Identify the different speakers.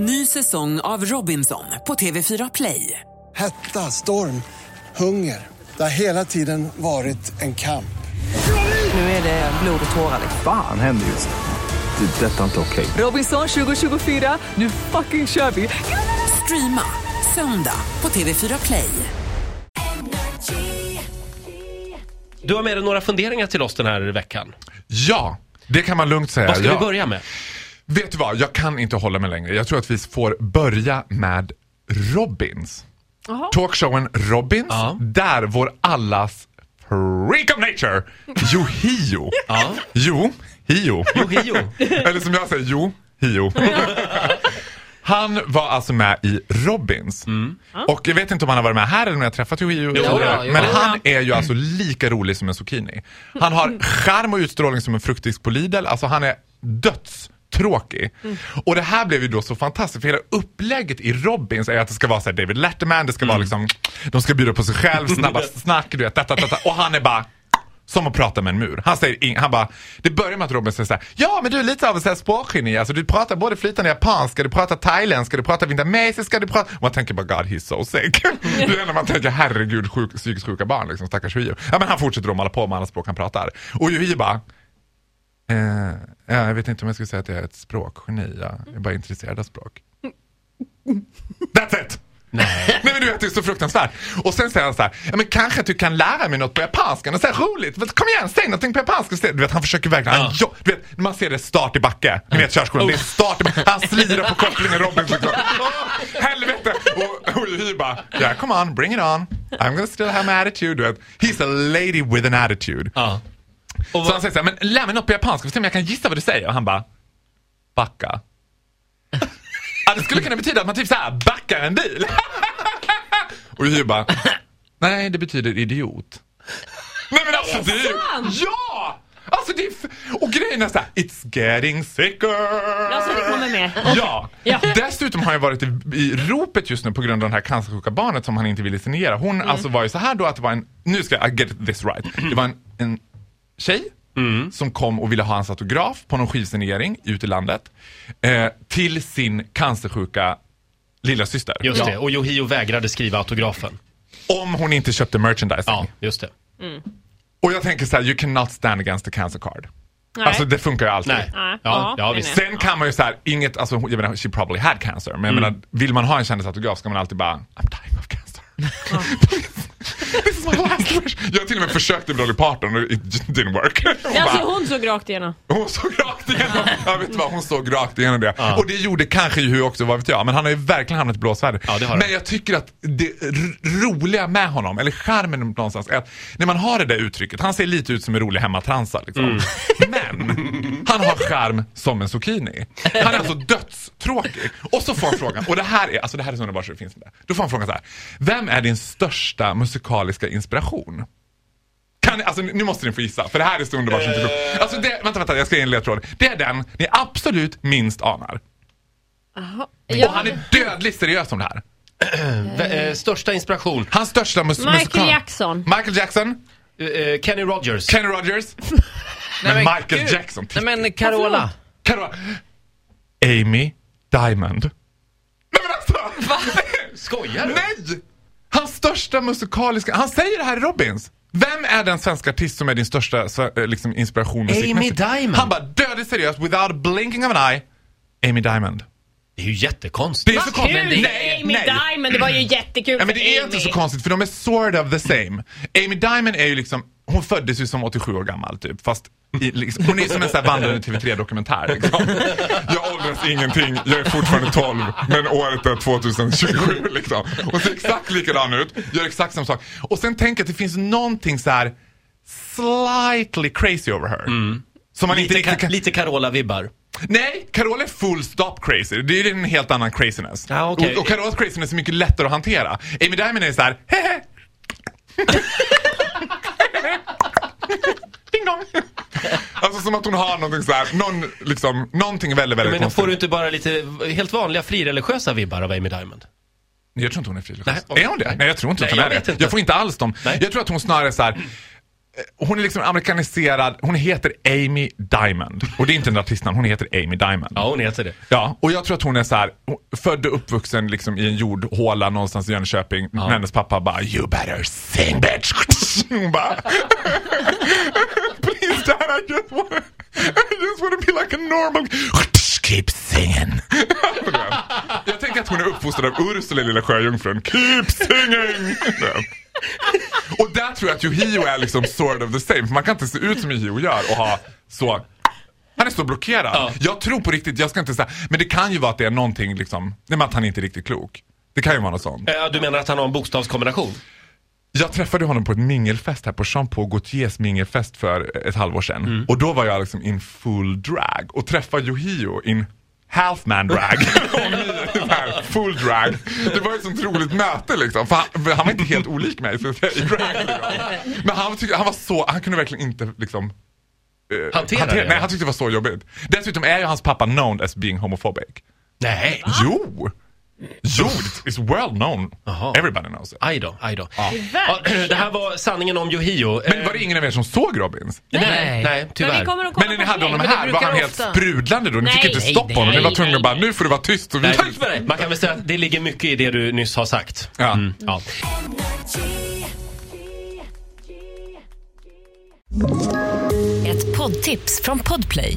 Speaker 1: Ny säsong av Robinson på TV4 Play.
Speaker 2: Hetta, storm, hunger. Det har hela tiden varit en kamp.
Speaker 1: Nu är det blod och tårar.
Speaker 3: Fan händer just nu. Det. är Detta är inte okej.
Speaker 1: Robinson 2024, nu fucking kör vi! Streama söndag på TV4 Play.
Speaker 4: Du har med dig några funderingar till oss den här veckan.
Speaker 5: Ja, det kan man lugnt säga.
Speaker 4: Vad ska
Speaker 5: ja.
Speaker 4: vi börja med?
Speaker 5: Vet du vad, jag kan inte hålla mig längre. Jag tror att vi får börja med Robins. Talkshowen Robins,
Speaker 4: Ja.
Speaker 5: där vår allas freak of nature, Yohio.
Speaker 4: Ja.
Speaker 5: Jo, Hio. Eller som jag säger, Jo, Hio. Han var alltså med i Robins. Och jag vet inte om han har varit med här eller om jag har träffat Yohio.
Speaker 4: Jo, ja, jo.
Speaker 5: Men han är ju alltså lika rolig som en zucchini. Han har charm och utstrålning som en fruktdisk på Lidl. Alltså han är dödstråkig. Och det här blev ju då så fantastiskt för hela upplägget i Robins är att det ska vara så här David Letterman, det ska vara liksom, de ska bjuda på sig själv, snabba snack, du vet, detta, detta. Och han är bara som att prata med en mur. Han säger ing- han bara, det börjar med att Robin säger såhär, ja men du är lite av en språkgeni, alltså du pratar både flytande japanska, du pratar thailändska, du pratar vietnamesiska, du pratar... Och man tänker bara God he's so sick. det är när man tänker herregud sjuk, psykiskt sjuka barn liksom, stackars Yuhio. Ja men han fortsätter då mala på med alla språk han pratar. Och Yuhio bara, eh, ja, jag vet inte om jag skulle säga att jag är ett språkgeni, jag är bara intresserad av språk. That's it!
Speaker 4: Nej.
Speaker 5: Nej men du vet det är så fruktansvärt. Och sen säger han så här, ja men kanske att du kan lära mig något på japanska, något så roligt. Men Kom igen, säg någonting på japanska istället. Du vet han försöker verkligen, han, jo, du vet, man ser det start i backe. Ni vet körskolan, det är start i backe. Han slirar på kopplingen Robin. Åh, helvete! Och, och Hy bara, yeah come on, bring it on. I'm gonna still have my attitude. Du vet, he's a lady with an attitude.
Speaker 4: Ja. Och
Speaker 5: Så han säger så här, men lär mig något på japanska, för se om jag kan gissa vad du säger. Och han bara, backa. ja, det skulle kunna betyda att man typ så här backar en bil. och Hy bara, nej det betyder idiot. nej men alltså det är ju, ja! Alltså det är, och grejen är så här, it's getting sicker.
Speaker 6: Alltså det kommer med.
Speaker 5: Ja.
Speaker 6: Ja.
Speaker 5: dessutom har jag varit i, i ropet just nu på grund av det här cancersjuka barnet som han inte ville signera. Hon
Speaker 6: Mm.
Speaker 5: alltså var ju så här då att det var en, nu ska jag I get this right. Det var en, en tjej som kom och ville ha hans autograf på någon skivsignering ute i landet. Eh, till sin cancersjuka lilla syster.
Speaker 4: Just det, och Yohio vägrade skriva autografen.
Speaker 5: Om hon inte köpte merchandising.
Speaker 4: Ja, just det.
Speaker 5: Och jag tänker så här, you cannot stand against the cancer card.
Speaker 6: Nej.
Speaker 5: Alltså det funkar ju alltid.
Speaker 4: Nej.
Speaker 6: Nej.
Speaker 4: Ja, ja,
Speaker 6: nej,
Speaker 4: visst.
Speaker 6: nej.
Speaker 5: Sen kan man ju så här, inget, alltså jag menar, she probably had cancer. Men jag menar, vill man ha en kändisautograf ska man alltid bara, I'm dying of cancer. This is my last wish. Jag har till och med försökt med Dolly Parton och it didn't work. Hon,
Speaker 6: Alltså
Speaker 5: bara,
Speaker 6: hon såg rakt igenom.
Speaker 5: hon såg rakt igenom, jag vet vad, hon såg rakt igenom det. Och det gjorde kanske ju också, vad vet jag, men han har ju verkligen hamnat i blåsväder.
Speaker 4: Ja, det
Speaker 5: men jag tycker att det roliga med honom, eller charmen någonstans, är att när man har det där uttrycket, han ser lite ut som en rolig hemmatransa liksom.
Speaker 4: Mm.
Speaker 5: Men han har charm som en zucchini. Han är alltså dödstråkig. Och så får han frågan, och det här är, alltså det här är så underbart så det finns inte. Då får han frågan så här, vem är din största musikaliska inspiration? Kan, alltså, nu måste ni få gissa, för det här är så underbart. som inte går. Alltså det, vänta, vänta, jag ska ge en ledtråd. Det är den ni absolut minst anar. Och han är dödligt seriös om det här.
Speaker 4: V- eh, största inspiration,
Speaker 5: Hans största mus-
Speaker 6: Michael
Speaker 5: musikal...
Speaker 6: Jackson.
Speaker 5: Michael Jackson,
Speaker 4: eh, eh, Kenny Rogers.
Speaker 5: Kenny Rogers, men,
Speaker 7: men
Speaker 5: Michael
Speaker 7: gud.
Speaker 5: Jackson.
Speaker 7: Nej men Carola.
Speaker 5: Carola. Amy Diamond. Nej men alltså!
Speaker 4: Skojar du?
Speaker 5: Nej! Hans största musikaliska... Han säger det här i Robins. Vem är den svenska artist som är din största eh, liksom, inspiration musikmässigt?
Speaker 4: Diamond.
Speaker 5: Han bara dödligt seriös, without blinking of an eye. Amy Diamond.
Speaker 4: Det är ju jättekonstigt.
Speaker 5: Det är så konstigt.
Speaker 6: Kul!
Speaker 5: Nej,
Speaker 6: Amy
Speaker 5: nej.
Speaker 6: Diamond, det var ju jättekul
Speaker 5: Ja, men
Speaker 6: för
Speaker 5: det är
Speaker 6: Amy.
Speaker 5: inte så konstigt för de är sort of the same. Amy Diamond är ju liksom, hon föddes ju som 87 år gammal typ. Fast i, liksom, hon är som en sån vandrande TV3-dokumentär. Liksom. Jag åldras ingenting, jag är fortfarande 12, men året är 2027 liksom. Och ser exakt likadan ut, gör exakt samma sak. Och sen tänker jag att det finns någonting så här slightly crazy over her. Som man inte
Speaker 4: Lite,
Speaker 5: riktigt
Speaker 4: ka-
Speaker 5: kan...
Speaker 4: lite Carola-vibbar.
Speaker 5: Nej, Carola är full stop crazy. Det är en helt annan craziness.
Speaker 4: Ja, okej.
Speaker 5: och, och Carolas craziness är mycket lättare att hantera. Amy Diamond är så här, hehe. Ding dong. Alltså som att hon har någonting så här, någon, liksom, någonting väldigt, väldigt
Speaker 4: Men
Speaker 5: konstigt.
Speaker 4: får du inte bara lite helt vanliga frireligiösa vibbar av Amy Diamond?
Speaker 5: Jag tror inte hon är frireligiös. Är hon det? Nej, jag tror inte
Speaker 4: Nej,
Speaker 5: hon
Speaker 4: jag
Speaker 5: är det.
Speaker 4: inte.
Speaker 5: Jag får inte alls dem.
Speaker 4: Nej.
Speaker 5: Jag tror att hon snarare är så här. hon är liksom amerikaniserad, hon heter Amy Diamond. Och det är inte en artistnamn, hon heter Amy Diamond.
Speaker 4: Ja, hon heter det.
Speaker 5: Ja, och jag tror att hon är så här, född och uppvuxen liksom i en jordhåla någonstans i Jönköping. Men Hennes pappa bara “You better sing bitch”. Hon bara “Please dad, I just wanna, I just wanna be like a normal...” Keep singing. jag tänker att hon är uppfostrad av Ursula, lilla sjöjungfrun. Keep singing! och där tror jag att Yohio är liksom sort of the same. För man kan inte se ut som Yohio gör och ha så han är så blockerad.
Speaker 4: Ja.
Speaker 5: Jag tror på riktigt, jag ska inte säga, men det kan ju vara att det är någonting liksom, nej men att han inte är riktigt klok. Det kan ju vara något sånt.
Speaker 4: Eh, Du menar att han har en bokstavskombination?
Speaker 5: Jag träffade honom på ett mingelfest här på Jean-Paul Gaultiers mingelfest för ett halvår sedan. Och då var jag liksom in full drag och träffade Yohio in half man drag. Full drag. Det var ett sånt roligt möte liksom. För han, för han var inte helt olik mig så säga, i drag. Liksom. Men han, tyckte, han var så, han kunde verkligen inte liksom eh,
Speaker 4: Hantera det,
Speaker 5: Nej, han tyckte det var så jobbigt. Dessutom är ju hans pappa known as being homophobic.
Speaker 4: Nej.
Speaker 5: Jo! Jo, it's- it's well known.
Speaker 4: Jaha.
Speaker 5: Everybody knows it.
Speaker 4: Aj då, aj då. Ja, det här var sanningen om Yohio.
Speaker 5: Men var det ingen av er som såg Robins?
Speaker 4: Nej, nej,
Speaker 6: Men vi
Speaker 4: tyvärr.
Speaker 6: kommer att kolla
Speaker 5: Men när ni hade honom
Speaker 6: Men
Speaker 5: här, var han helt
Speaker 6: ofta.
Speaker 5: sprudlande då? Ni fick
Speaker 6: Nej,
Speaker 5: inte stoppa honom. Ni var tvungna att bara, nu får du vara tyst och vi...
Speaker 4: Nej, man kan väl säga att det ligger mycket i det du nyss har sagt.
Speaker 5: Ja.
Speaker 4: Mm, ja.
Speaker 7: Ett poddtips från Podplay.